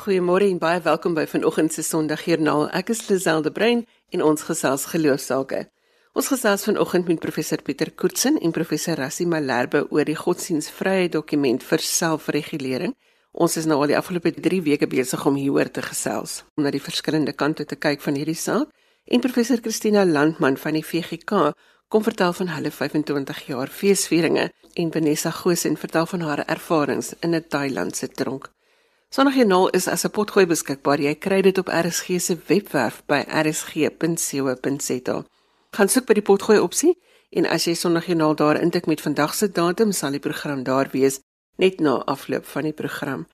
Goeiemôre en baie welkom by vanoggend se Sondagjoernaal. Ek is Liselde Brein en ons gesels geloofsake. Ons gesels vanoggend met professor Pieter Koetsen en professor Rassie Malherbe oor die godsdienstvryheid dokument vir selfregulering. Ons is nou al die afgelope 3 weke besig om hieroor te gesels, om na die verskillende kante te kyk van hierdie saak. En professor Christina Landman van die VGK kom vertel van hulle 25 jaar feesvieringe en Vanessa Goosen vertel van haar ervarings in 'n Thailandse tronk. Sondagjoernaal is as 'n potgooi beskikbaar. Jy kry dit op RSG se webwerf by rsg.co.za. Gaan soek by die potgooi opsie en as jy Sondagjoernaal daar intik met vandag se datum, sal die program daar wees net na afloop van die program.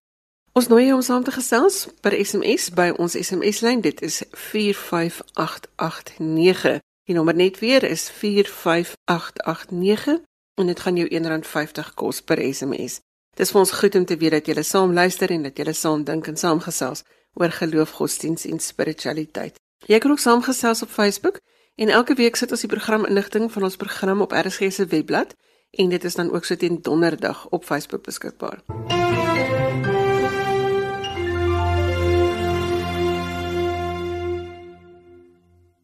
Ons nooi jou om saam te gesels per SMS by ons SMS-lyn. Dit is 45889. Die nommer net weer is 45889 en dit gaan jou R1.50 kos per SMS. Dis vir ons goed om te weet dat julle saam luister en dat julle saam dink en saamgesels oor geloof, godsdiens en spiritualiteit. Jy kan ook saamgesels op Facebook en elke week sit ons die programinligting van ons program op RSG se webblad en dit is dan ook so teen donderdag op Facebook beskikbaar.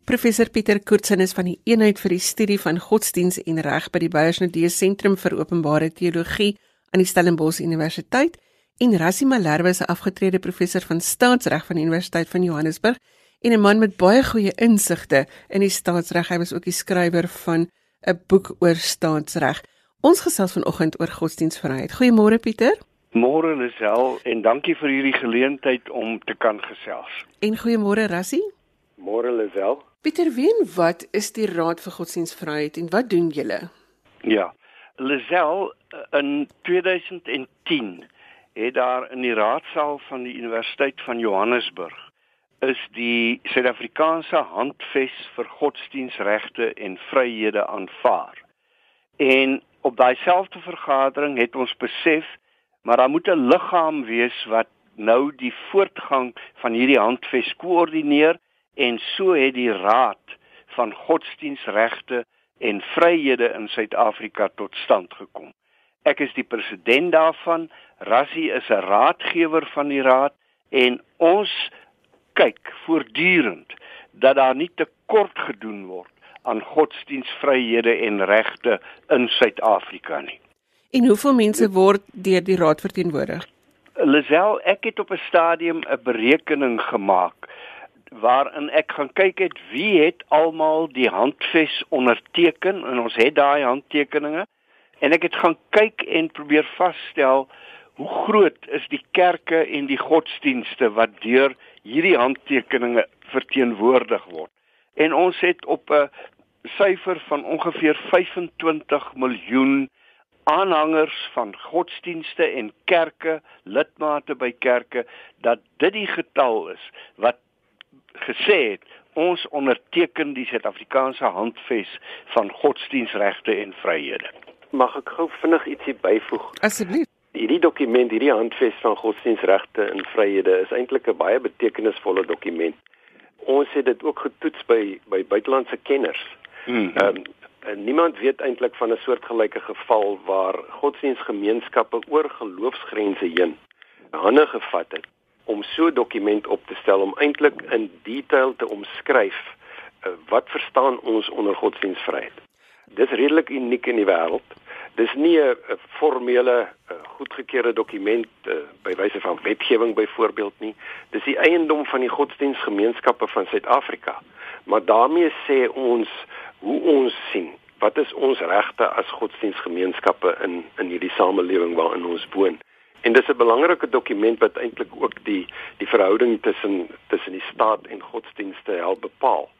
Professor Pieter Koetsen is van die eenheid vir die studie van godsdiens en reg by die Beyersnodee Sentrum vir Openbare Teologie aan die Stellenbosch Universiteit en Rassie Malherbe is 'n afgetrede professor van staatsreg van die Universiteit van Johannesburg en 'n man met baie goeie insigte in die staatsreg. Hy was ook die skrywer van 'n boek oor staatsreg. Ons gesels vanoggend oor godsdienstvryheid. Goeiemôre Pieter. Môre Lisel en dankie vir hierdie geleentheid om te kan gesels. En goeiemôre Rassie. Môre Lisel. Pieter, wie en wat is die Raad vir Godsdienstvryheid en wat doen julle? Ja. Lisel in 2010 het daar in die raadsaal van die Universiteit van Johannesburg is die Suid-Afrikaanse handves vir godsdienstregte en vryhede aanvaar. En op daai selfde vergadering het ons besef maar daar moet 'n liggaam wees wat nou die voortgang van hierdie handves koördineer en so het die raad van godsdienstregte en vryhede in Suid-Afrika tot stand gekom. Ek is die president daarvan. Rassie is 'n raadgewer van die raad en ons kyk voortdurend dat daar nie tekort gedoen word aan godsdienstvryhede en regte in Suid-Afrika nie. En hoeveel mense word deur die raad verteenwoordig? Lisel, ek het op 'n stadium 'n berekening gemaak waarin ek gaan kyk het wie het almal die handves onderteken en ons het daai handtekeninge en ek het gaan kyk en probeer vasstel hoe groot is die kerke en die godsdienste wat deur hierdie handtekeninge verteenwoordig word. En ons het op 'n syfer van ongeveer 25 miljoen aanhangers van godsdienste en kerke, lidmate by kerke dat dit die getal is wat gesê het ons onderteken die Suid-Afrikaanse handves van godsdienstregte en vryhede mag ek gou vinnig ietsie byvoeg? Asseblief. Hierdie dokument, hierdie handves van godsdienstregte en vryhede is eintlik 'n baie betekenisvolle dokument. Ons het dit ook getoets by by buitelandse kenners. Hmm. Ehm um, en niemand weet eintlik van 'n soortgelyke geval waar godsdienstgemeenskappe oor geloofsgrense heen hande gevat het om so 'n dokument op te stel om eintlik in detail te omskryf uh, wat verstaan ons onder godsdienstvryheid. Dis redelik uniek in die wêreld. Dis nie 'n formele goedgekeurde dokument uh, by wyse van wetgewing byvoorbeeld nie. Dis die eiendom van die godsdienstgemeenskappe van Suid-Afrika. Maar daarmee sê ons hoe ons sien wat is ons regte as godsdienstgemeenskappe in in hierdie samelewing waarin ons woon. En dis 'n belangrike dokument wat eintlik ook die die verhouding tussen tussen die staat en godsdienste help bepaal.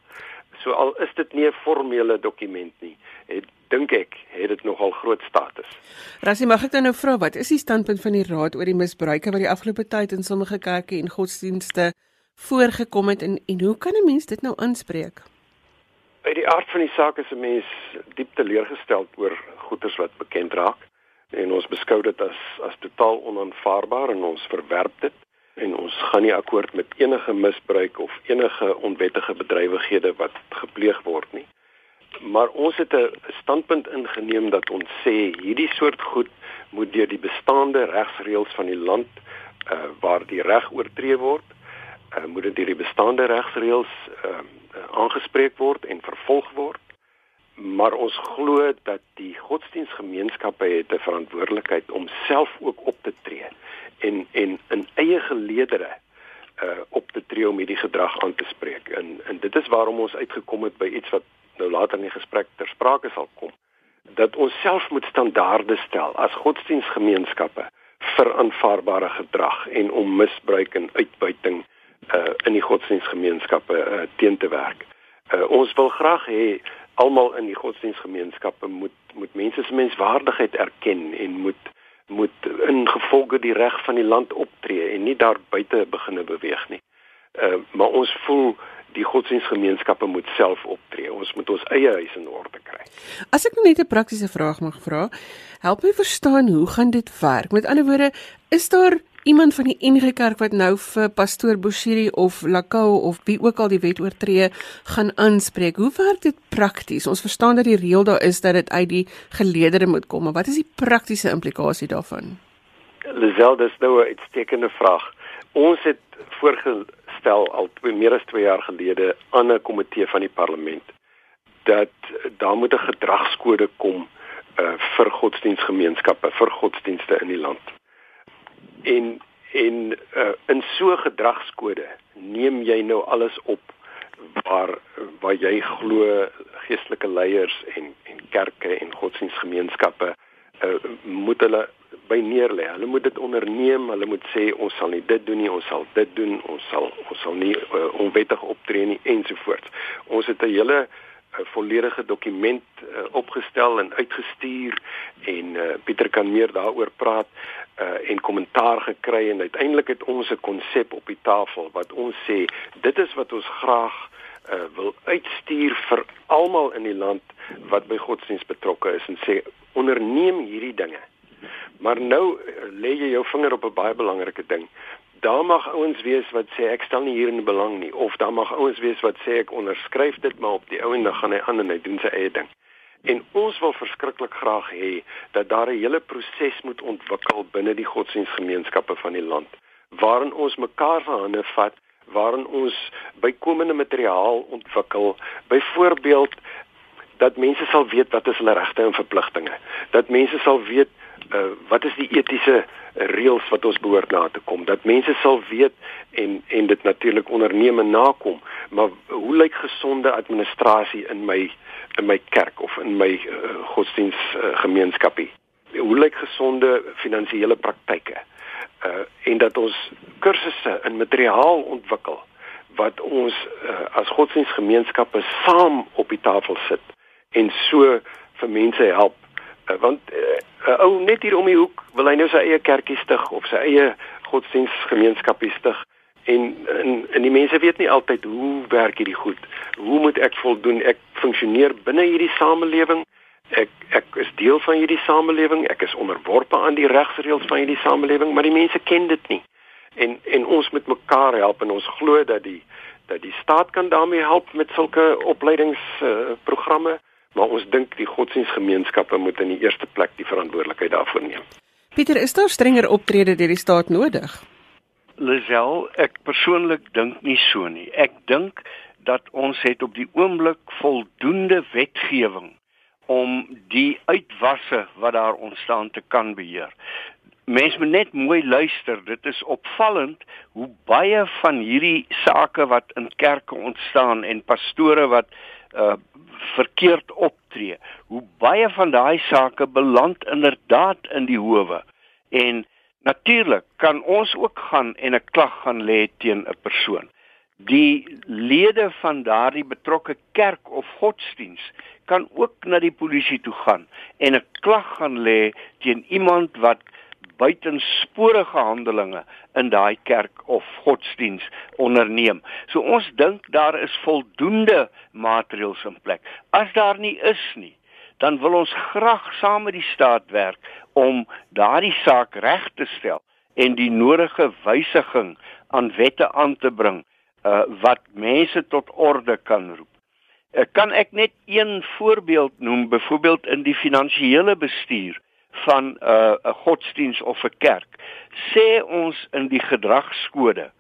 So al is dit nie 'n formele dokument nie, het dink ek het dit nogal groot status. Rassie, mag ek dan nou vra wat is die standpunt van die raad oor die misbruike wat die afgelope tyd in sommige kerke en godsdienste voorgekom het en en hoe kan 'n mens dit nou aanspreek? By die aard van die saak is 'n mens diep teleurgesteld oor goeters wat bekend raak en ons beskou dit as as totaal onaanvaarbaar en ons verwerp dit en ons gaan nie akkoord met enige misbruik of enige onwettige bedrywighede wat gepleeg word nie. Maar ons het 'n standpunt ingeneem dat ons sê hierdie soort goed moet deur die bestaande regsreëls van die land uh waar die reg oortree word, uh moet dit deur die bestaande regsreëls uh, aangespreek word en vervolg word. Maar ons glo dat die godsdienstgemeenskappe het 'n verantwoordelikheid om self ook op te tree en en in eie geleedere uh op te tree om hierdie gedrag aan te spreek. En en dit is waarom ons uitgekom het by iets wat nou later in die gesprek ter sprake sal kom dat ons self moet standaarde stel as godsdienstgemeenskappe vir aanvaarbare gedrag en om misbruik en uitbuiting uh in die godsdienstgemeenskappe uh, teen te werk. Uh ons wil graag hê almal in die godsdienstgemeenskappe moet moet mense se menswaardigheid erken en moet moet ingevolge die reg van die land optree en nie daar buite beginne beweeg nie. Uh maar ons voel die godsdienstgemeenskappe moet self optree. Ons moet ons eie huis in orde kry. As ek net 'n praktiese vraag mag vra, help my verstaan hoe gaan dit werk? Met ander woorde, is daar iemand van die NG Kerk wat nou vir pastoor Boshiri of Lakau of wie ook al die wet oortree gaan aanspreek? Hoe werk dit prakties? Ons verstaan dat die reël daar is dat dit uit die geleedere moet kom, maar wat is die praktiese implikasie daarvan? Lisel, dis nou 'n uitstekende vraag. Ons het voorgestel al meer as 2 jaar gelede aan 'n komitee van die parlement dat daar moet 'n gedragskode kom uh, vir godsdienstgemeenskappe, vir godsdienste in die land. En en uh, in so gedragskode neem jy nou alles op waar waar jy glo geestelike leiers en en kerke en godsdienstgemeenskappe uh, moet hulle by neerlê. Hulle moet dit onderneem. Hulle moet sê ons sal nie dit doen nie, ons sal dit doen, ons sal ons sal nie uh, onwettig optree nie ensovoorts. Ons het 'n hele 'n volledige dokument uh, opgestel en uitgestuur en uh, Pieter kan meer daaroor praat uh, en kommentaar gekry en uiteindelik het ons 'n konsep op die tafel wat ons sê dit is wat ons graag uh, wil uitstuur vir almal in die land wat by godsdienst betrokke is en sê onderneem hierdie dinge Maar nou lê jy jou vinger op 'n baie belangrike ding. Daar mag ouens wees wat sê ek stel nie hierin belang nie of daar mag ouens wees wat sê ek onderskryf dit maar op die ou en dan gaan hy aan en hy doen sy eie ding. En ons wil verskriklik graag hê dat daar 'n hele proses moet ontwikkel binne die godsdienstgemeenskappe van die land waarin ons mekaar van hande vat, waarin ons bykomende materiaal ontwikkel. Byvoorbeeld dat mense sal weet wat is hulle regte en verpligtinge. Dat mense sal weet uh, wat is die etiese reëls wat ons behoort na te kom. Dat mense sal weet en en dit natuurlik onderneem en nakom. Maar hoe lyk gesonde administrasie in my in my kerk of in my uh, godsdiens uh, gemeenskapie? Hoe lyk gesonde finansiële praktyke? Uh, en dat ons kursusse in materiaal ontwikkel wat ons uh, as godsdiensgemeenskappe saam op die tafel sit en so vir mense help uh, want uh, 'n uh, ou net hier om die hoek wil hy nou sy eie kerkie stig of sy eie godsdienstgemeenskapie stig en, en en die mense weet nie altyd hoe werk hierdie goed. Hoe moet ek voldoen? Ek funksioneer binne hierdie samelewing. Ek ek is deel van hierdie samelewing. Ek is onderworpe aan die regsreëls van hierdie samelewing, maar die mense ken dit nie. En en ons moet mekaar help en ons glo dat die dat die staat kan daarmee help met sulke opleidingsprogramme. Uh, maar ons dink die godsdienstgemeenskappe moet in die eerste plek die verantwoordelikheid daarvoor neem. Pieter, is daar strenger optrede deur die staat nodig? Lisel, ek persoonlik dink nie so nie. Ek dink dat ons het op die oomblik voldoende wetgewing om die uitwasse wat daar ontstaan te kan beheer. Mense moet net mooi luister. Dit is opvallend hoe baie van hierdie sake wat in kerke ontstaan en pastore wat uh verkeerd optree. Hoe baie van daai sake beland inderdaad in die howe. En natuurlik kan ons ook gaan en 'n klag gaan lê teen 'n persoon. Die lede van daardie betrokke kerk of godsdiens kan ook na die polisie toe gaan en 'n klag gaan lê teen iemand wat buitensporige handelinge in daai kerk of godsdiens onderneem. So ons dink daar is voldoende maatreëls in plek. As daar nie is nie, dan wil ons graag saam met die staat werk om daardie saak reg te stel en die nodige wysiging aan wette aan te bring uh, wat mense tot orde kan roep. Uh, kan ek net een voorbeeld noem, byvoorbeeld in die finansiële bestuur van 'n uh, 'n godsdiens of 'n kerk, sê ons in die gedragskode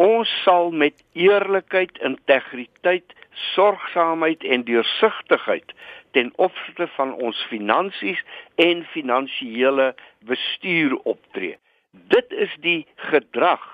ons sal met eerlikheid, integriteit, sorgsaamheid en deursigtigheid ten opsigte van ons finansies en finansiële bestuur optree. Dit is die gedrag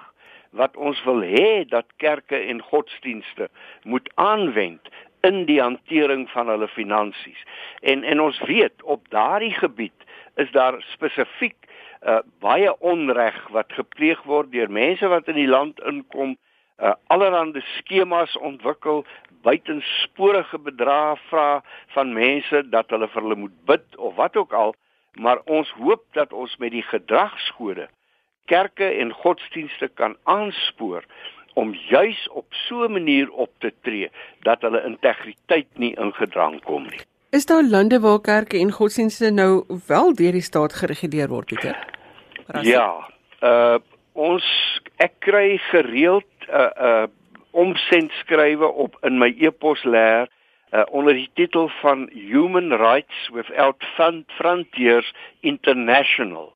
wat ons wil hê dat kerke en godsdienste moet aanwend in die hantering van hulle finansies. En en ons weet op daardie gebied is daar spesifiek uh, baie onreg wat gepleeg word deur mense wat in die land inkom, uh, allerlei skemas ontwikkel, buitensporige bedrae vra van mense dat hulle vir hulle moet bid of wat ook al, maar ons hoop dat ons met die gedragskode kerke en godsdienste kan aanspoor om juis op so 'n manier op te tree dat hulle integriteit nie ingedrang kom nie. Is daar lande waar kerke en godsdienste nou wel deur die staat gereguleer word, Pieter? Ja, uh ons ek kry gereeld uh, uh omsendskrywe op in my e-poslêer uh, onder die titel van Human Rights Without Frontiers International.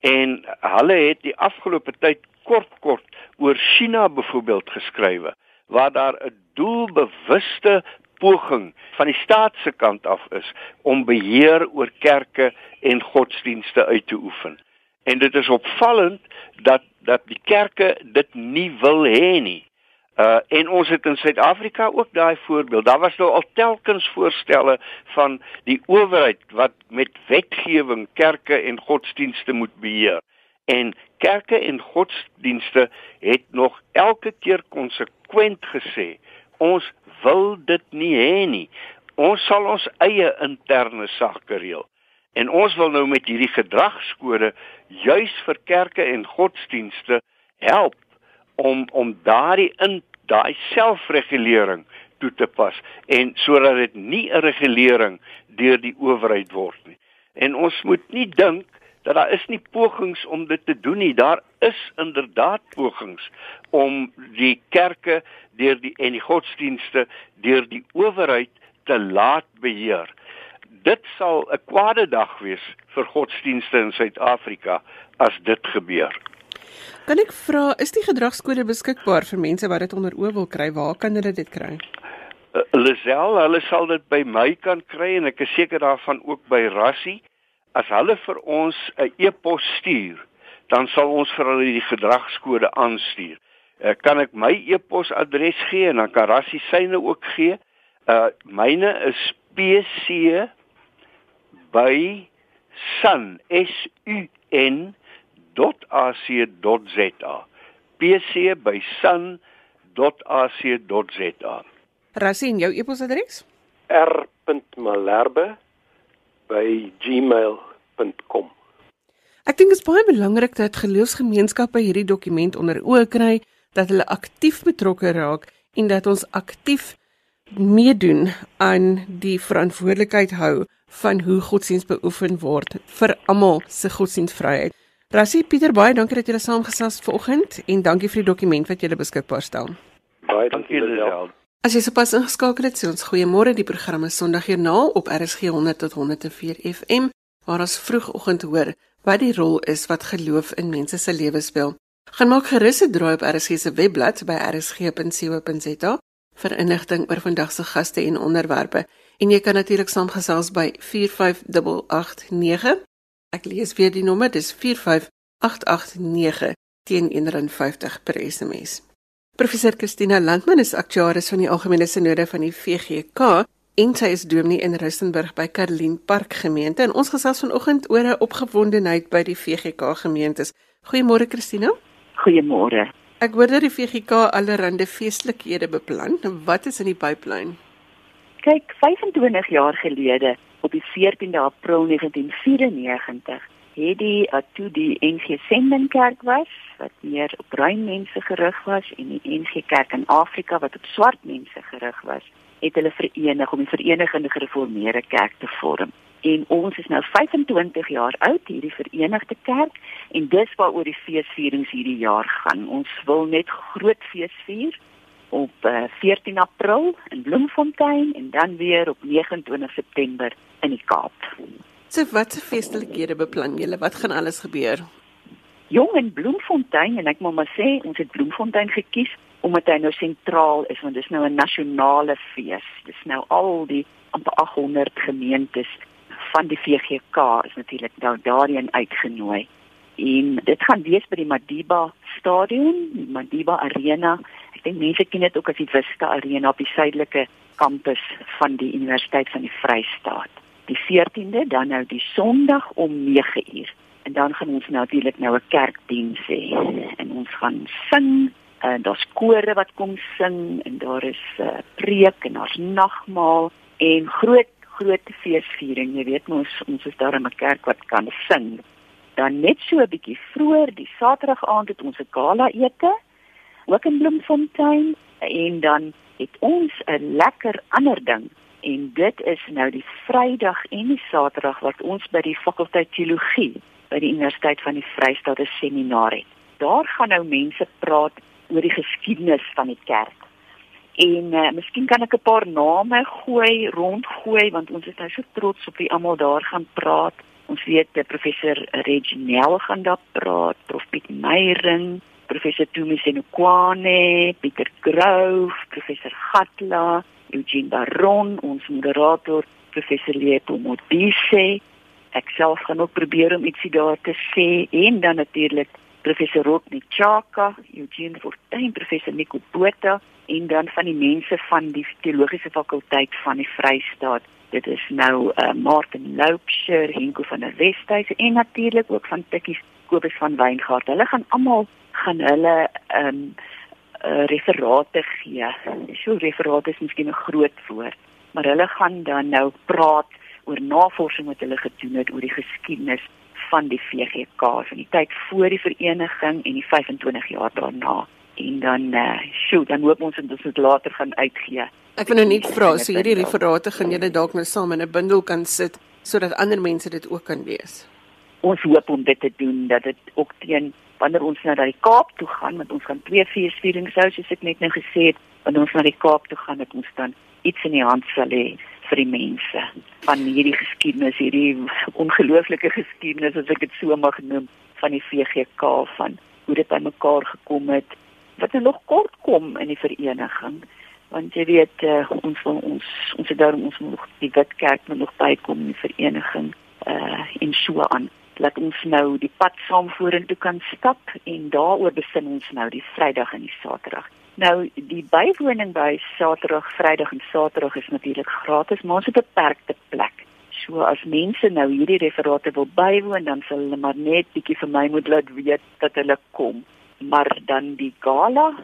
En hulle het die afgelope tyd kort kort oor China byvoorbeeld geskrywe waar daar 'n doelbewuste poging van die staat se kant af is om beheer oor kerke en godsdienste uit te oefen. En dit is opvallend dat dat die kerke dit nie wil hê nie. Uh en ons het in Suid-Afrika ook daai voorbeeld. Daar was nou al telkens voorstelle van die owerheid wat met wetgewing kerke en godsdienste moet beheer. En kerke en godsdienste het nog elke keer konsekwent gesê, ons wil dit nie hê nie. Ons sal ons eie interne sake reël. En ons wil nou met hierdie gedragskode juis vir kerke en godsdienste help om om daardie in daai selfregulering toe te pas en sodat dit nie 'n regulering deur die owerheid word nie. En ons moet nie dink dat daar is nie pogings om dit te doen nie. Daar is inderdaad pogings om die kerke deur die en die godsdienste deur die owerheid te laat beheer. Dit sal 'n kwade dag wees vir godsdienste in Suid-Afrika as dit gebeur. Kan ek vra, is die gedragskode beskikbaar vir mense wat dit onder oë wil kry? Waar kan hulle dit kry? Uh, Lisel, hulle sal dit by my kan kry en ek is seker daarvan ook by Rassie. As hulle vir ons 'n e-pos stuur, dan sal ons vir hulle die gedragskode aanstuur. Uh, kan ek my e-pos adres gee en dan kan Rassie syne ook gee? Uh myne is pc by sun s u n pc@sun.ac.za. pc by sun.ac.za. Rasien, jou e-posadres? r.malherbe@gmail.com. Ek dink dit is baie belangrik dat geloofsgemeenskappe hierdie dokument onder oë kry, dat hulle aktief betrokke raak en dat ons aktief meedoen aan die verantwoordelikheid hou van hoe godsdienst beoefen word vir almal se godsdienstvryheid. Rassie Pieter baie dankie dat jy gele saamgesels vanoggend en dankie vir die dokument wat jy beskikbaar stel. Baie dankie Lisel. As jy sopas ingeskakel het, sê ons goeiemôre. Die program is Sondagjoernaal op RSG 100 tot 104 FM waar ons vroegoggend hoor wat die rol is wat geloof in mense se lewens speel. Gaan maak gerus 'n draai op RSG se webblad by rsg.co.za vir inligting oor vandag se gaste en onderwerpe. En jy kan natuurlik saamgesels by 45889 Ek lees weer die nommer, dis 45889 teen 1.50 per SMS. Professor Christina Landman is aktuaris van die Algemene Sinode van die VGK en sy is dominee in Rustenburg by Karlien Park gemeente en ons gesels vanoggend oor 'n opgewondenheid by die VGK gemeentes. Goeiemôre Christina. Goeiemôre. Ek hoor dat die VGK allerlei feestelikhede beplan. Wat is in die pipeline? Kyk, 25 jaar gelede op die 14de April 1994 het die uh, toe die NG Sendingkerk was wat meer op bruin mense gerig was en die NG Kerk in Afrika wat op swart mense gerig was, het hulle verenig om die Verenigde Gereformeerde Kerk te vorm. En ons is nou 25 jaar oud hierdie Verenigde Kerk en dis waaroor die feesvierings hierdie jaar gaan. Ons wil net groot fees vier op uh, eh, 14 April in Bloemfontein en dan weer op 29 September in die Kaap. So watse feestelikhede beplan julle? Wat gaan alles gebeur? Jong in Bloemfontein en ek moet maar sê ons het Bloemfontein gekies omdat hy nou sentraal is want dit is nou 'n nasionale fees. Dit is nou al die amper 800 gemeentes van die VGK is natuurlik nou daarin uitgenooi. En dit gaan wees by die Madiba Stadion, die Madiba Arena. Ek dink mense ken dit ook as die Vista Arena op die suidelike kampus van die Universiteit van die Vrystaat die 14de dan nou die Sondag om 9uur. En dan gaan ons natuurlik nou 'n kerkdiens hê en ons gaan sing en daar's kore wat kom sing en daar is 'n uh, preek en daar's nagmaal en groot groot feesviering. Jy weet mos ons is daar in 'n kerk wat kan sing. Dan net so 'n bietjie vroeër die Saterdag aand het ons 'n gala ete ook in Bloemfontein en dan het ons 'n lekker ander ding en dit is nou die Vrydag en die Saterdag wat ons by die fakulteit teologie by die Universiteit van die Vrystaat 'n seminar het. Daar gaan nou mense praat oor die geskiedenis van die kerk. En uh, miskien kan ek 'n paar name gooi, rondgooi want ons is nou so trots op wie almal daar gaan praat. Ons weet dat professor Reginel gaan daar praat, prof Piet Meyering, professor Tumi Senokwane, Pieter Grove, professor Gatla, Eugene Baron, ons moderator professor Lepo Modise. Ek self gaan ook probeer om ietsie daar te sê en dan natuurlik professor Rodney Chaka, Eugene Fortuin, professor Nico Botha en dan van die mense van die teologiese fakulteit van die Vrystaat. Dit is nou uh, Martin Loupsher, Henko van der Westhuys en natuurlik ook van Tikkies Kobus van Wyngaard. Hulle gaan almal gaan hulle ehm um, uh, referate gee. So referate is miskien 'n groot woord, maar hulle gaan dan nou praat oor navorsing wat hulle gedoen het oor die geskiedenis van die VGK van die tyd voor die vereniging en die 25 jaar daarna. En dan uh, sjoe, dan hoop ons dat ons dit later gaan uitgee. Ek wil nou net vra, so hierdie referate gaan julle dalk nou saam in 'n bundel kan sit sodat ander mense dit ook kan lees. Ons hoop om dit te doen dat dit ook teen wanneer ons na die Kaap toe gaan, want ons gaan twee feesvierings hou soos ek net nou gesê het, wanneer ons na die Kaap toe gaan, het ons dan iets in die hand sal hê vir die mense van hierdie geskiedenis, hierdie ongelooflike geskiedenis as ek dit so mag noem van die VGK van hoe dit bymekaar gekom het wat er nog kort kom in die vereniging. Want jy weet uh, ons ons ons het daarom ons nog die wetkerk nog bykom in die vereniging uh, in so aan laat ons nou die pad saam vorentoe kan stap en daaroor besin ons nou die Vrydag en die Saterdag. Nou die bywoning by Saterdag, Vrydag en Saterdag is natuurlik gratis, maar ons het 'n beperkte plek. So as mense nou hierdie referate wil bywoon, dan sal hulle maar net bietjie vir my moet laat weet dat hulle kom. Maar dan die gala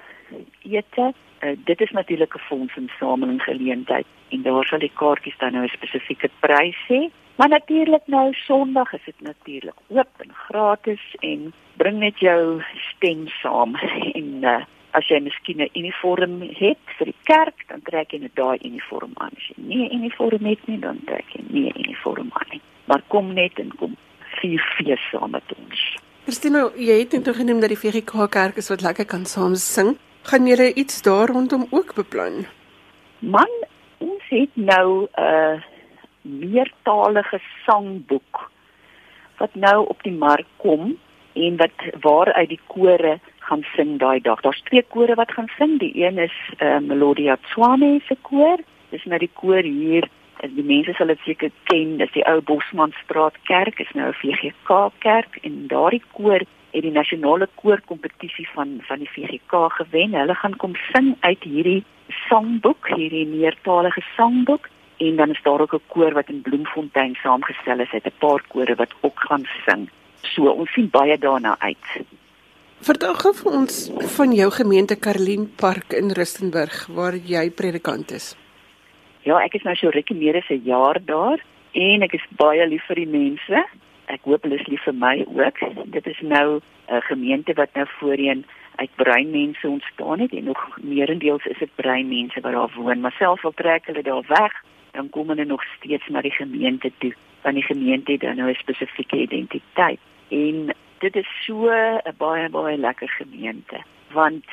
ete, uh, dit is natuurlik 'n fondsinsameling geleentheid en daar sal die kaartjies dan nou 'n spesifieke prys hê. Maar natuurlik nou Sondag is dit natuurlik oop en gratis en bring net jou stem saam en uh, as jy miskien 'n uniform het vir die kerk, dan trek jy net daai uniform aan. As jy nie 'n uniform het nie, dan trek jy nie 'n uniform aan nie. Maar kom net en kom vier fees saam met ons. Christina, jy het net genoem dat die VGK kerk is wat lekker kan saam sing. Gaan julle iets daar rondom ook beplan? Man, ons het nou 'n uh, meertalige sangboek wat nou op die mark kom en wat waaruit die kore gaan sing daai dag. Daar's twee kore wat gaan sing. Die een is uh, Melodia Tswane se koor. Dis nou die koor hier. Die mense sal dit seker ken. Dis die ou Bosmanstraat kerk. Is nou 'n VGK kerk en daardie koor het die nasionale koorkompetisie van van die VGK gewen. Hulle gaan kom sing uit hierdie sangboek, hierdie meertalige sangboek en dan is daar ook 'n koor wat in Bloemfontein saamgestel is uit 'n paar kore wat ook gaan sing. So ons sien baie daarna uit. Vertel gou vir ons van jou gemeente Karlien Park in Rustenburg waar jy predikant is. Ja, ek is nou so rukkie meer as 'n jaar daar en ek is baie lief vir die mense. Ek hoop hulle is lief vir my ook. Dit is nou 'n gemeente wat nou voorheen uit breinmense ontstaan het en nog meerendeels is dit breinmense wat daar woon, maar selfs al trek hulle daar weg, dan kom hulle nog steeds na die gemeente toe want die gemeente het dan nou 'n spesifieke identiteit. En dit is so 'n baie baie lekker gemeente want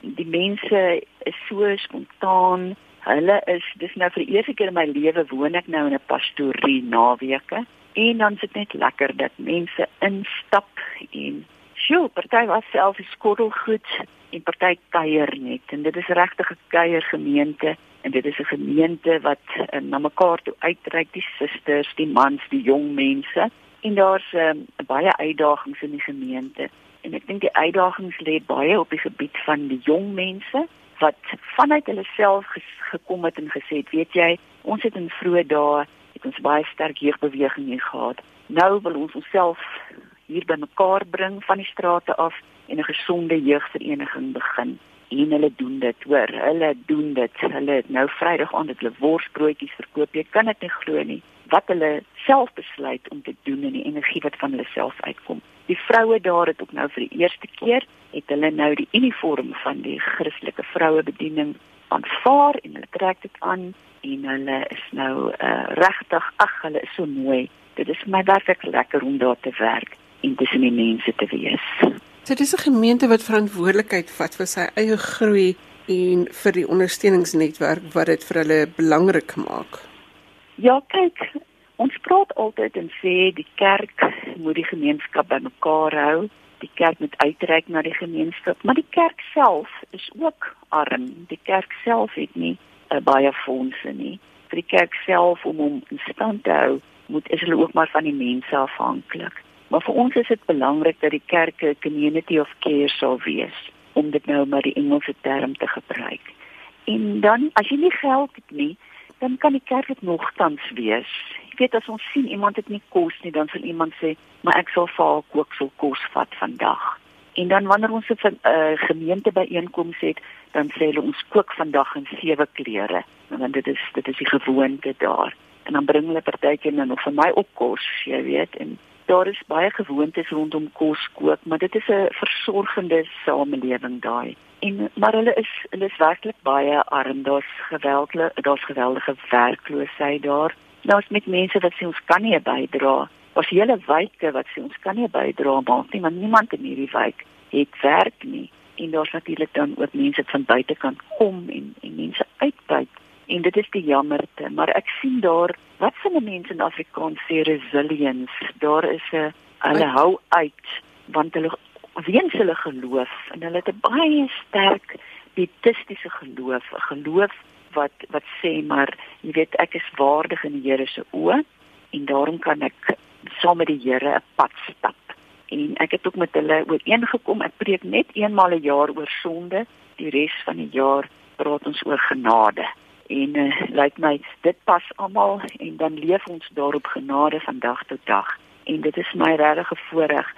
die mense is so spontaan. Hulle is dis nou vir die eerste keer in my lewe woon ek nou in 'n pastorie naweke En dan is dit net lekker dat mense instap en sjoe, party was self skottelgoed en party kuier net en dit is regtig 'n kuier gemeente en dit is 'n gemeente wat uh, na mekaar toe uitreik die susters, die mans, die jong mense en daar's um, baie uitdagings in die gemeente en ek dink die uitdagings lê baie op die gebied van die jong mense wat vanuit hulle self gekom het en gesê het, weet jy, ons het in vroeë dae het ons baie sterk jeugbeweging gehad. Nou wil ons onsself hier bymekaar bring van die strate af en 'n gesonde jeugvereniging begin. En hulle doen dit, hoor, hulle doen dit. Hulle nou Vrydag aand het hulle worsbroodjies verkoop. Jy kan dit nie glo nie wat hulle self besluit om te doen en die energie wat van hulle self uitkom. Die vroue daar het ook nou vir die eerste keer het hulle nou die uniform van die Christelike vrouebediening aanvaar en hulle trek dit aan en hulle is nou uh, regtig ag hulle is so mooi. Dit is vir my werklik lekker om daar te werk en tussen die mense te wees. So dis 'n gemeente wat verantwoordelikheid vat vir sy eie groei en vir die ondersteuningsnetwerk wat dit vir hulle belangrik maak. Ja, kyk, ons praat altyd en sê die kerk moet die gemeenskap bymekaar hou. Die kerk moet uitreik na die gemeenskap, maar die kerk self is ook arm. Die kerk self het nie uh, baie fondse nie. Vir die kerk self om hom in stand te hou, moet is hulle ook maar van die mense afhanklik. Maar vir ons is dit belangrik dat die kerk 'n community of care sou wees, om dit nou maar die Engelse term te gebruik. En dan as jy nie geld het nie, dan kan die kerk dit nogtans wees. Jy weet as ons sien iemand het nie kos nie, dan sal iemand sê, "Maar ek sal vir haar kook sou kos vat vandag." En dan wanneer ons 'n uh, gemeente byeenkoms het, dan sê hulle ons kook vandag in sewe kleure, want dit is dit is die gewoonte daar. En dan bring hulle partykeer nou nog vir my op kos, jy weet, en daar is baie gewoontes rondom kos kook, maar dit is 'n versorgende samelewing daai. En maar hulle is hulle is werklik baie arm. Daar's geweldige daar's geweldige werkloosheid daar. Daar's met mense wat sê ons kan nie bydra was hele wyke wat sê ons kan nie bydra maak nie want niemand in hierdie wijk het werk nie en daar's natuurlik dan ook mense van buitekant kom en en mense uitbuit en dit is die jammerte maar ek sien daar wat van die mense in Afrikaans sê resilience daar is 'n hulle hou uit want hulle weens hulle geloof en hulle het 'n baie sterk pietistiese geloof 'n geloof wat wat sê maar jy weet ek is waardig in die Here se oë en daarom kan ek saam met die Here 'n pad stap. En ek het ook met hulle ooreengekom ek preek net eenmal 'n een jaar oor sonde, die res van die jaar praat ons oor genade. En uh, lyk my dit pas almal en dan leef ons daarop genade van dag tot dag. En dit is my regte voorreg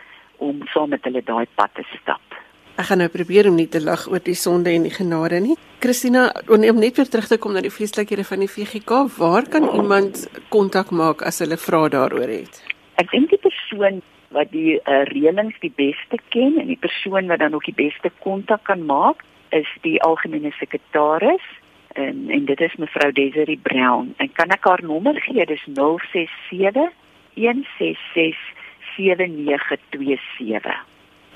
om saam met hulle daai pad te stap. Ek gaan nou probeer om nie te lag oor die sonde en die genade nie. Christina, om net weer terug te kom na die feestelikhede van die VGK, waar kan iemand kontak maak as hulle vrae daaroor het? Ek dink die persoon wat die uh, reëlings die beste ken en die persoon wat dan ook die beste kontak kan maak is die algemene sekretaris en en dit is mevrou Desiree Brown. En kan ek haar nommer gee? Dis 067 166 7927.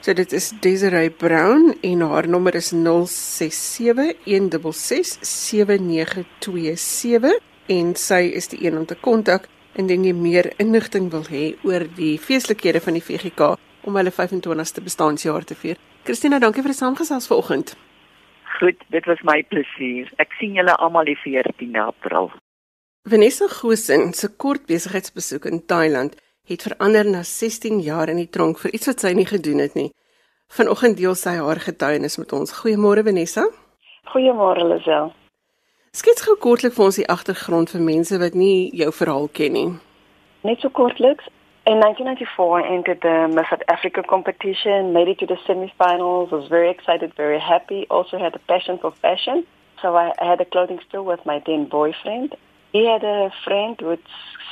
So dit is Desiree Brown en haar nommer is 067 166 7927 en sy is die een om te kontak indien jy meer inligting wil hê oor die feestelikhede van die VGK om hulle 25ste bestaanjaar te vier. Christina, dankie vir die saamgesels vanoggend. Goed, dit was my plesier. Ek sien julle almal die 14de April. Vanessa Gosen se kort besigheidsbesoek in Thailand het verander na 16 jaar in die tronk vir iets wat sy nie gedoen het nie. Vanoggend deel sy haar getuienis met ons. Goeiemôre Vanessa. Goeiemôre Lisel. Skets gou kortliks vir ons die agtergrond vir mense wat nie jou verhaal ken nie. Net so kortliks. In 1994, I entered the Miss Africa competition, made it to the semifinals, was very excited, very happy, also had a passion for fashion. So I, I had a clothing store with my then boyfriend. He had a friend who would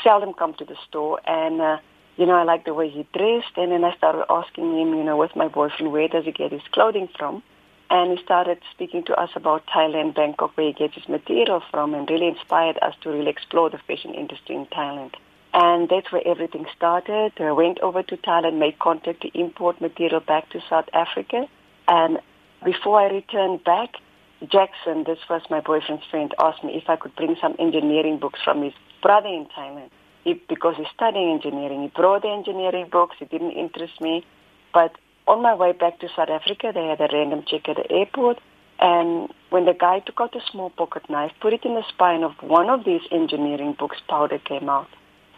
seldom come to the store and uh, you know, I liked the way he dressed and then I started asking him, you know, with my boyfriend, where does he get his clothing from? and he started speaking to us about Thailand, Bangkok, where he gets his material from, and really inspired us to really explore the fashion industry in Thailand. And that's where everything started. I went over to Thailand, made contact to import material back to South Africa. And before I returned back, Jackson, this was my boyfriend's friend, asked me if I could bring some engineering books from his brother in Thailand. he, because he's studying engineering. He brought the engineering books. It didn't interest me. But on my way back to South Africa, they had a random check at the airport. And when the guy took out a small pocket knife, put it in the spine of one of these engineering books, powder came out.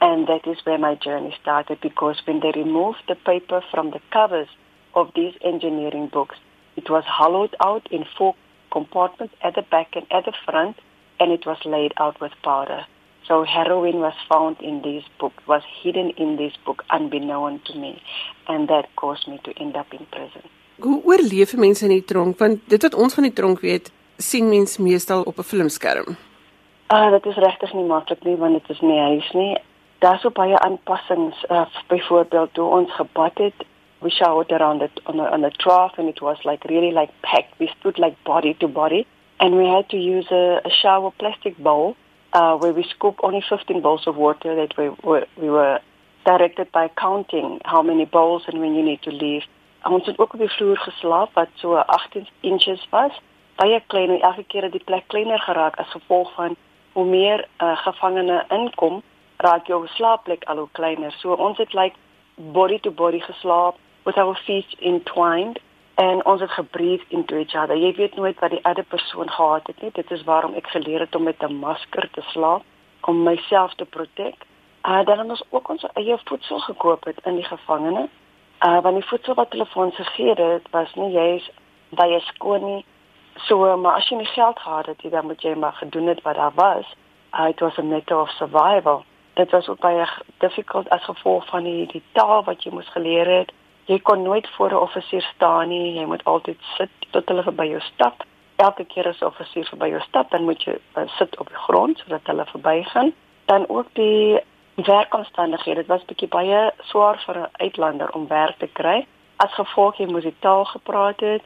And that is where my journey started because when they removed the paper from the covers of these engineering books, it was hollowed out in four compartments at the back and at the front, and it was laid out with powder. So heroin was found in this book, was hidden in this book, unbeknown to me, and that caused me to end up in prison. Hoe oorleef mense in die tronk? Want dit wat ons van die tronk weet, sien mens meestal op 'n filmskerm. Ah, dit is regtig nie maklik nie want dit is nie huis nie. Daar's op baie aanpassings, uh, byvoorbeeld toe ons gebad het, we showered around it on a, on a trough and it was like really like packed. We stood like body to body and we had to use a, a shower plastic bowl uh, where we scoop only 15 bowls of water that we were, we were directed by counting how many bowls and when you need to leave. Ons het ook op die vloer geslaap wat so 18 inches was. Baie klein en elke keer het die plek kleiner geraak as gevolg van hoe meer uh, gevangene inkom, raak jou slaapplek al hoe kleiner. So ons het like body to body geslaap with our feet entwined en ons het gebreathe into each other. Jy weet nooit wat die ander persoon gehad het nie. Dit is waarom ek geleer het om met 'n masker te slaap om myself te protect. Uh dan het ons ook ons eie voedsel gekoop het in die gevangene. Uh want die voedsel wat hulle vir ons gegee het, was nie jy's baie skoon nie. So maar as jy nie geld gehad het, dan moet jy maar gedoen het wat daar was. Uh, it was a matter of survival. Dit was ook baie difficult as gevolg van die die taal wat jy moes geleer het jy kon nooit voor 'n offisier staan nie. Jy moet altyd sit tot hulle verby jou stap. Elke keer as 'n offisier verby jou stap, dan moet jy uh, sit op die grond sodat hulle verbygaan. Dan ook die werkomstandighede. Dit was bietjie baie swaar vir 'n uitlander om werk te kry. As gevolg jy moes die taal gepraat het.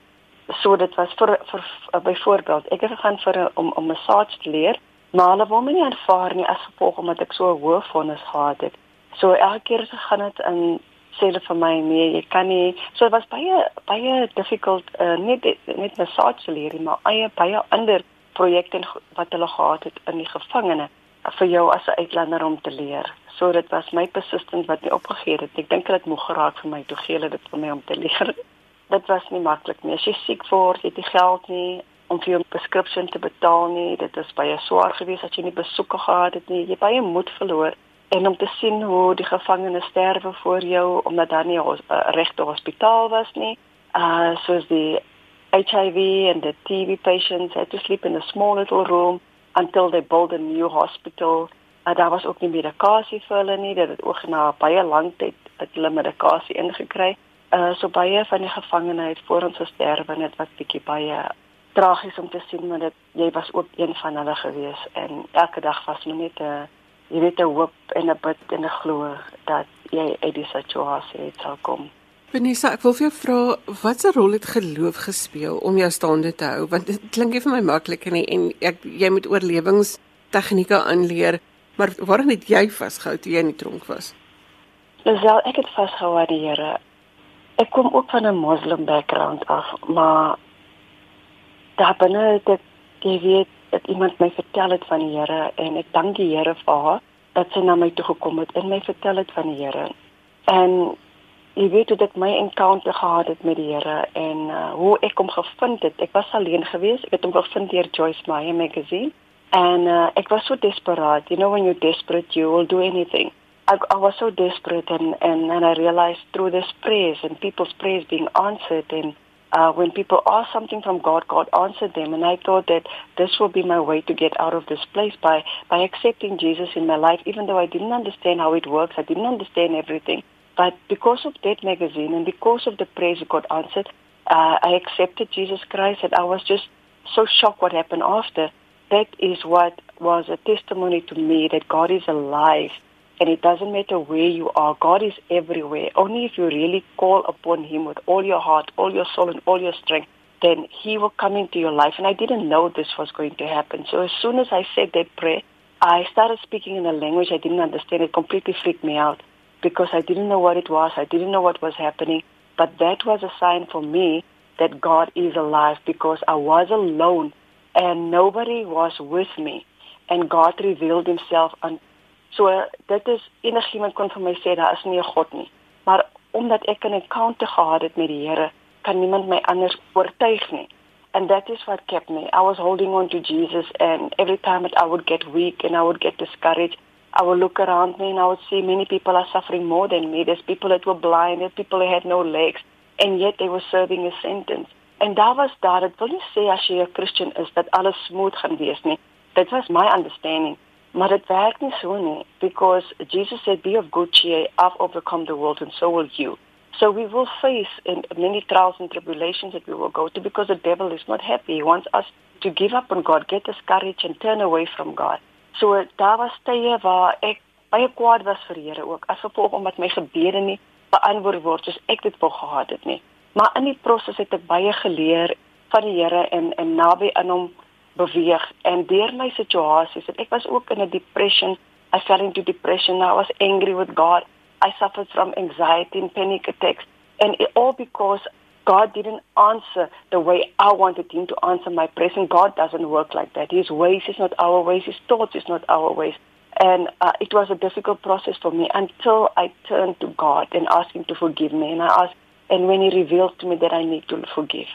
So dit was vir vir uh, byvoorbeeld, ek het gegaan vir 'n om om massage te leer, maar hulle wou my nie aanvaar nie as gevolg omdat ek so 'n hoë vonnis gehad het. So elke keer gegaan het in sê hulle vir my nee, jy kan nie. So dit was baie baie difficult uh, net net massage leer, maar eie baie ander projekte wat hulle gehad het in die gevangene vir jou as 'n uitlander om te leer. So dit was my persistent wat nie opgegee het. Ek dink dit moeg geraak vir my toe gee hulle dit vir my om te leer. dit was nie maklik nie. As jy siek word, het jy geld nie om vir jou preskripsie te betaal nie. Dit is baie swaar geweest as jy nie besoeke gehad het nie. Jy baie moed verloor en om te sien hoe die gevangenes sterwe voor jou omdat daar nie 'n eh, regte hospitaal was nie. Uh soos die HIV and the TB patients had to sleep in a small little room until they built a new hospital. Uh, daar was ook nie medikasie vir hulle nie. Dit het ook na baie lank tyd het hulle medikasie ingekry. Uh so baie van die gevangene het voor ons gesterwe en dit was bietjie baie tragies om te sien maar dit jy was ook een van hulle gewees en elke dag was net 'n jy weet 'n hoop en 'n bid en 'n glo dat jy uit die situasie sal kom. Benissa, ek wil vir jou vra watse rol het geloof gespeel om jou staande te hou want dit klink nie vir my maklik nie en ek jy moet oorlewings tegnieke aanleer maar waarom het jy vasgehou toe jy in die tronk was? Wel, ek het vasgehou aan die Here. Ek kom ook van 'n moslim background af, maar daar binne dit jy weet dat iemand my vertel het van die Here en ek dank die Here vir haar dat sy na my toe gekom het en my vertel het van die Here. En jy weet hoe dit my encounter gehad het met die Here en uh, hoe ek hom gevind het. Ek was alleen geweest. Ek het hom gevind deur Joyce Meyer magazine en uh, ek was so desperaat. You know when you're desperate you will do anything. I, I was so desperate and and and I realized through this prayers and people's prayers being answered and uh, when people ask something from God, God answered them. And I thought that this will be my way to get out of this place by, by accepting Jesus in my life, even though I didn't understand how it works. I didn't understand everything. But because of that magazine and because of the prayers God answered, uh, I accepted Jesus Christ and I was just so shocked what happened after. That is what was a testimony to me that God is alive and it doesn't matter where you are. God is everywhere. Only if you really call upon Him with all your heart, all your soul, and all your strength, then He will come into your life. And I didn't know this was going to happen. So as soon as I said that prayer, I started speaking in a language I didn't understand. It completely freaked me out because I didn't know what it was. I didn't know what was happening. But that was a sign for me that God is alive because I was alone and nobody was with me. And God revealed himself So dit is enigiemand kon vir my sê daar is nie 'n God nie. Maar omdat ek 'n encounter gehad het met die Here, kan niemand my anders oortuig nie. And that is what kept me. I was holding on to Jesus and every time that I would get weak and I would get discouraged, I would look around me and I would see many people are suffering more than me. There's people that were blind, there's people that had no legs, and yet they were serving a sentence. En daar was daar, dit wil nie sê as jy 'n Christen is dat alles smooth gaan wees nie. Dit was my understanding. Maar dit werk nie so nie because Jesus said be of good cheer, I've overcome the world and so will you. So we will face in many trials and tribulations that we will go to because the devil is not happy. He wants us to give up on God, get discouraged and turn away from God. So daar was tye waar ek baie kwaad was vir die Here ook as gevolg omdat my gebede nie beantwoord word soos ek dit wou gehad het nie. Maar in die proses het ek baie geleer van die Here en en naby aan hom beweeg en deur my situasies en ek was ook in 'n depression I fell into depression I was angry with God I suffered from anxiety and panic attacks and it all because God didn't answer the way I wanted him to answer my prayers and God doesn't work like that. His ways is not our ways his thoughts is not our ways. And uh, it was a difficult process for me until I turned to God and asked him to forgive me and I asked and when he revealed to me that I need to forgive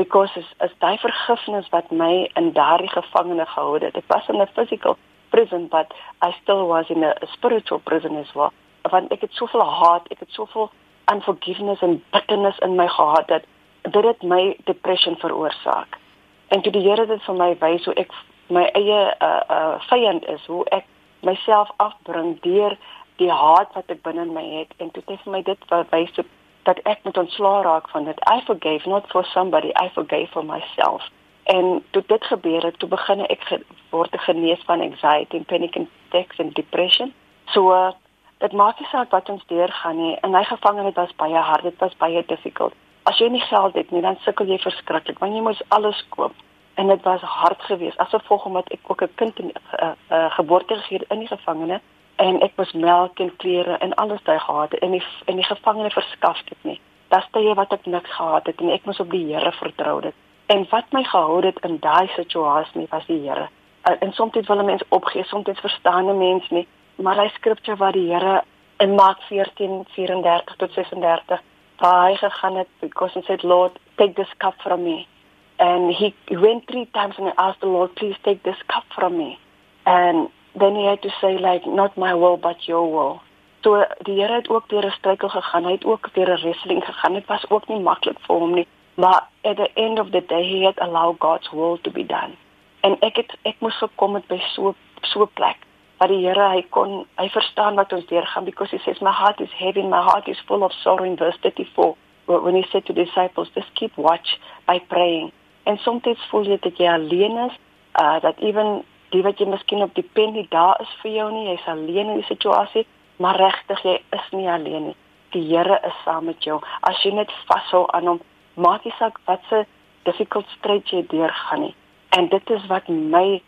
because is is daai vergifnis wat my in daardie gevangene gehou het. Ek was in 'n physical prison but I still was in a, a spiritual prison as well. Want ek het soveel haat, ek het soveel unforgiveness en bitterness in my gehad dat dit het my depression veroorsaak. En toe die Here dit vir my wys hoe ek my eie uh uh vyand is, hoe ek myself afbring deur die haat wat ek binne in my het en toe het hy vir my dit wys dat ek moet ontslaa raak van dit. I forgave not for somebody, I forgave for myself. En toe dit gebeur het, toe begin ek ge word genees van anxiety, panic attacks en depression. So uh, dit maak nie saak wat ons deurgaan nie. In my gevangenis was baie hard, dit was baie difficult. As jy nie geld het nie, dan sukkel jy verskriklik want jy moet alles koop. En dit was hard geweest. Asof volgens ek ook 'n kind in uh, uh, geboorte gegee in die gevangenis en ek was melk en klere en alles daai gehad en die in die gevangene verskaf dit nie. Das tye wat ek niks gehad het en ek moes op die Here vertrou dit. En wat my gehou het in daai situasie was die Here. En soms wil mense opgee, soms verstaan 'n mens nie, maar hy skrifte wat die Here in Mark 14:34 tot 36 waar hy gegaan het because he said Lord take this cup from me and he went three times and he asked the Lord please take this cup from me and then he had to say like not my will but your will. So die Here het ook deur 'n struikel gegaan. Hy het ook deur 'n wrestling gegaan. Dit was ook nie maklik vir hom nie, maar at the end of the day he had allowed God's will to be done. En ek het ek moes gekom met by so so 'n plek waar die Here hy kon hy verstaan wat ons deurgaan because he says my heart is heavy, my heart is full of sorrow in verse 34 when he said to the disciples just keep watch by praying. En soms voel jy dat jy alleen is, uh that even die wat jy miskien op die pen nie daar is vir jou nie, jy's alleen in die situasie, maar regtig jy is nie alleen nie. Die Here is saam met jou. As jy net vashou aan hom, maak nie saak wat se difficult stryd jy deurgaan nie. En dit is wat my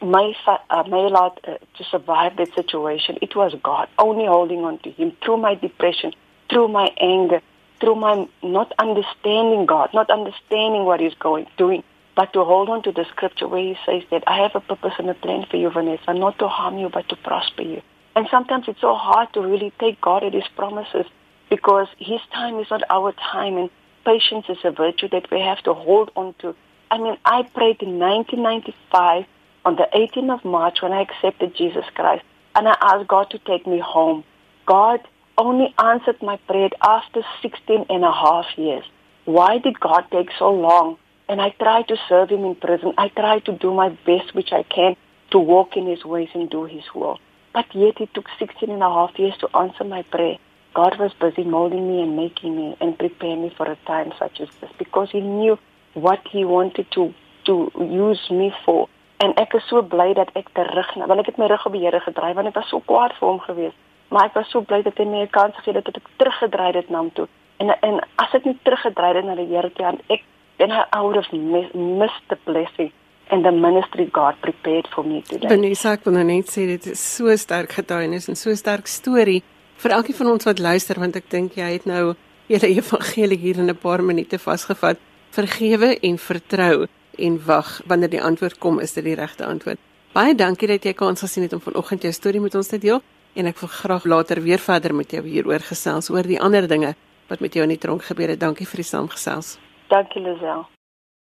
my uh, my lot uh, to survive that situation. It was God only holding on to him through my depression, through my anger, through my not understanding God, not understanding what he's going doing but to hold on to the scripture where he says that I have a purpose and a plan for you, Vanessa, not to harm you, but to prosper you. And sometimes it's so hard to really take God at his promises because his time is not our time and patience is a virtue that we have to hold on to. I mean, I prayed in 1995 on the 18th of March when I accepted Jesus Christ and I asked God to take me home. God only answered my prayer after 16 and a half years. Why did God take so long? And I try to serve him in prison. I try to do my best which I can to walk in his ways and do his will. But yet it took 16 and a half years to answer my prayer. God was busy molding me and making me and preparing me for a time such as this because he knew what he wanted to to use me for. En ek is so bly dat ek terug na, want ek het my rug op die Here gedraai want ek was so kwaad vir hom geweest. Maar ek was so bly dat hy my 'n kans gegee het dat ek teruggedraai het na hom toe. En en as ek nie teruggedraai het na die Here toe, ek then I would have missed the blessing and the ministry God prepared for me today. Vanessa, ek wil nou net sê dit is so sterk getuienis en so sterk storie vir elkeen van ons wat luister want ek dink jy het nou julle evangelie hier in 'n paar minute vasgevat. Vergewe en vertrou en wag wanneer die antwoord kom is dit die regte antwoord. Baie dankie dat jy kans gesien het om vanoggend jou storie met ons te deel en ek wil graag later weer verder met jou hieroor gesels oor die ander dinge wat met jou in die tronk gebeur het. Dankie vir die saamgesels. Dankie Lisel.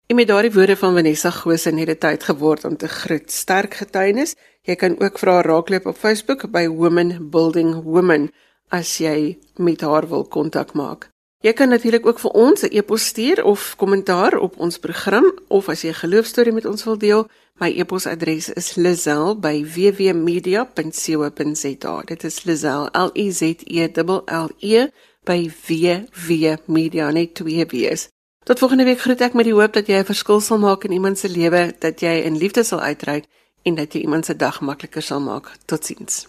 En met daardie woorde van Vanessa Gosen het dit tyd geword om te groet. Sterk getuienis. Jy kan ook vra raakloop op Facebook by Women Building Women as jy met haar wil kontak maak. Jy kan natuurlik ook vir ons 'n e-pos stuur of kommentaar op ons program of as jy 'n geloofstorie met ons wil deel, my e-posadres is lizel@wwmedia.co.za. Dit is lizel L I Z E L L E by wwmedia net twee W's. Tot volgende week groet ek met die hoop dat jy 'n verskil sal maak in iemand se lewe, dat jy in liefde sal uitreik en dat jy iemand se dag makliker sal maak. Totsiens.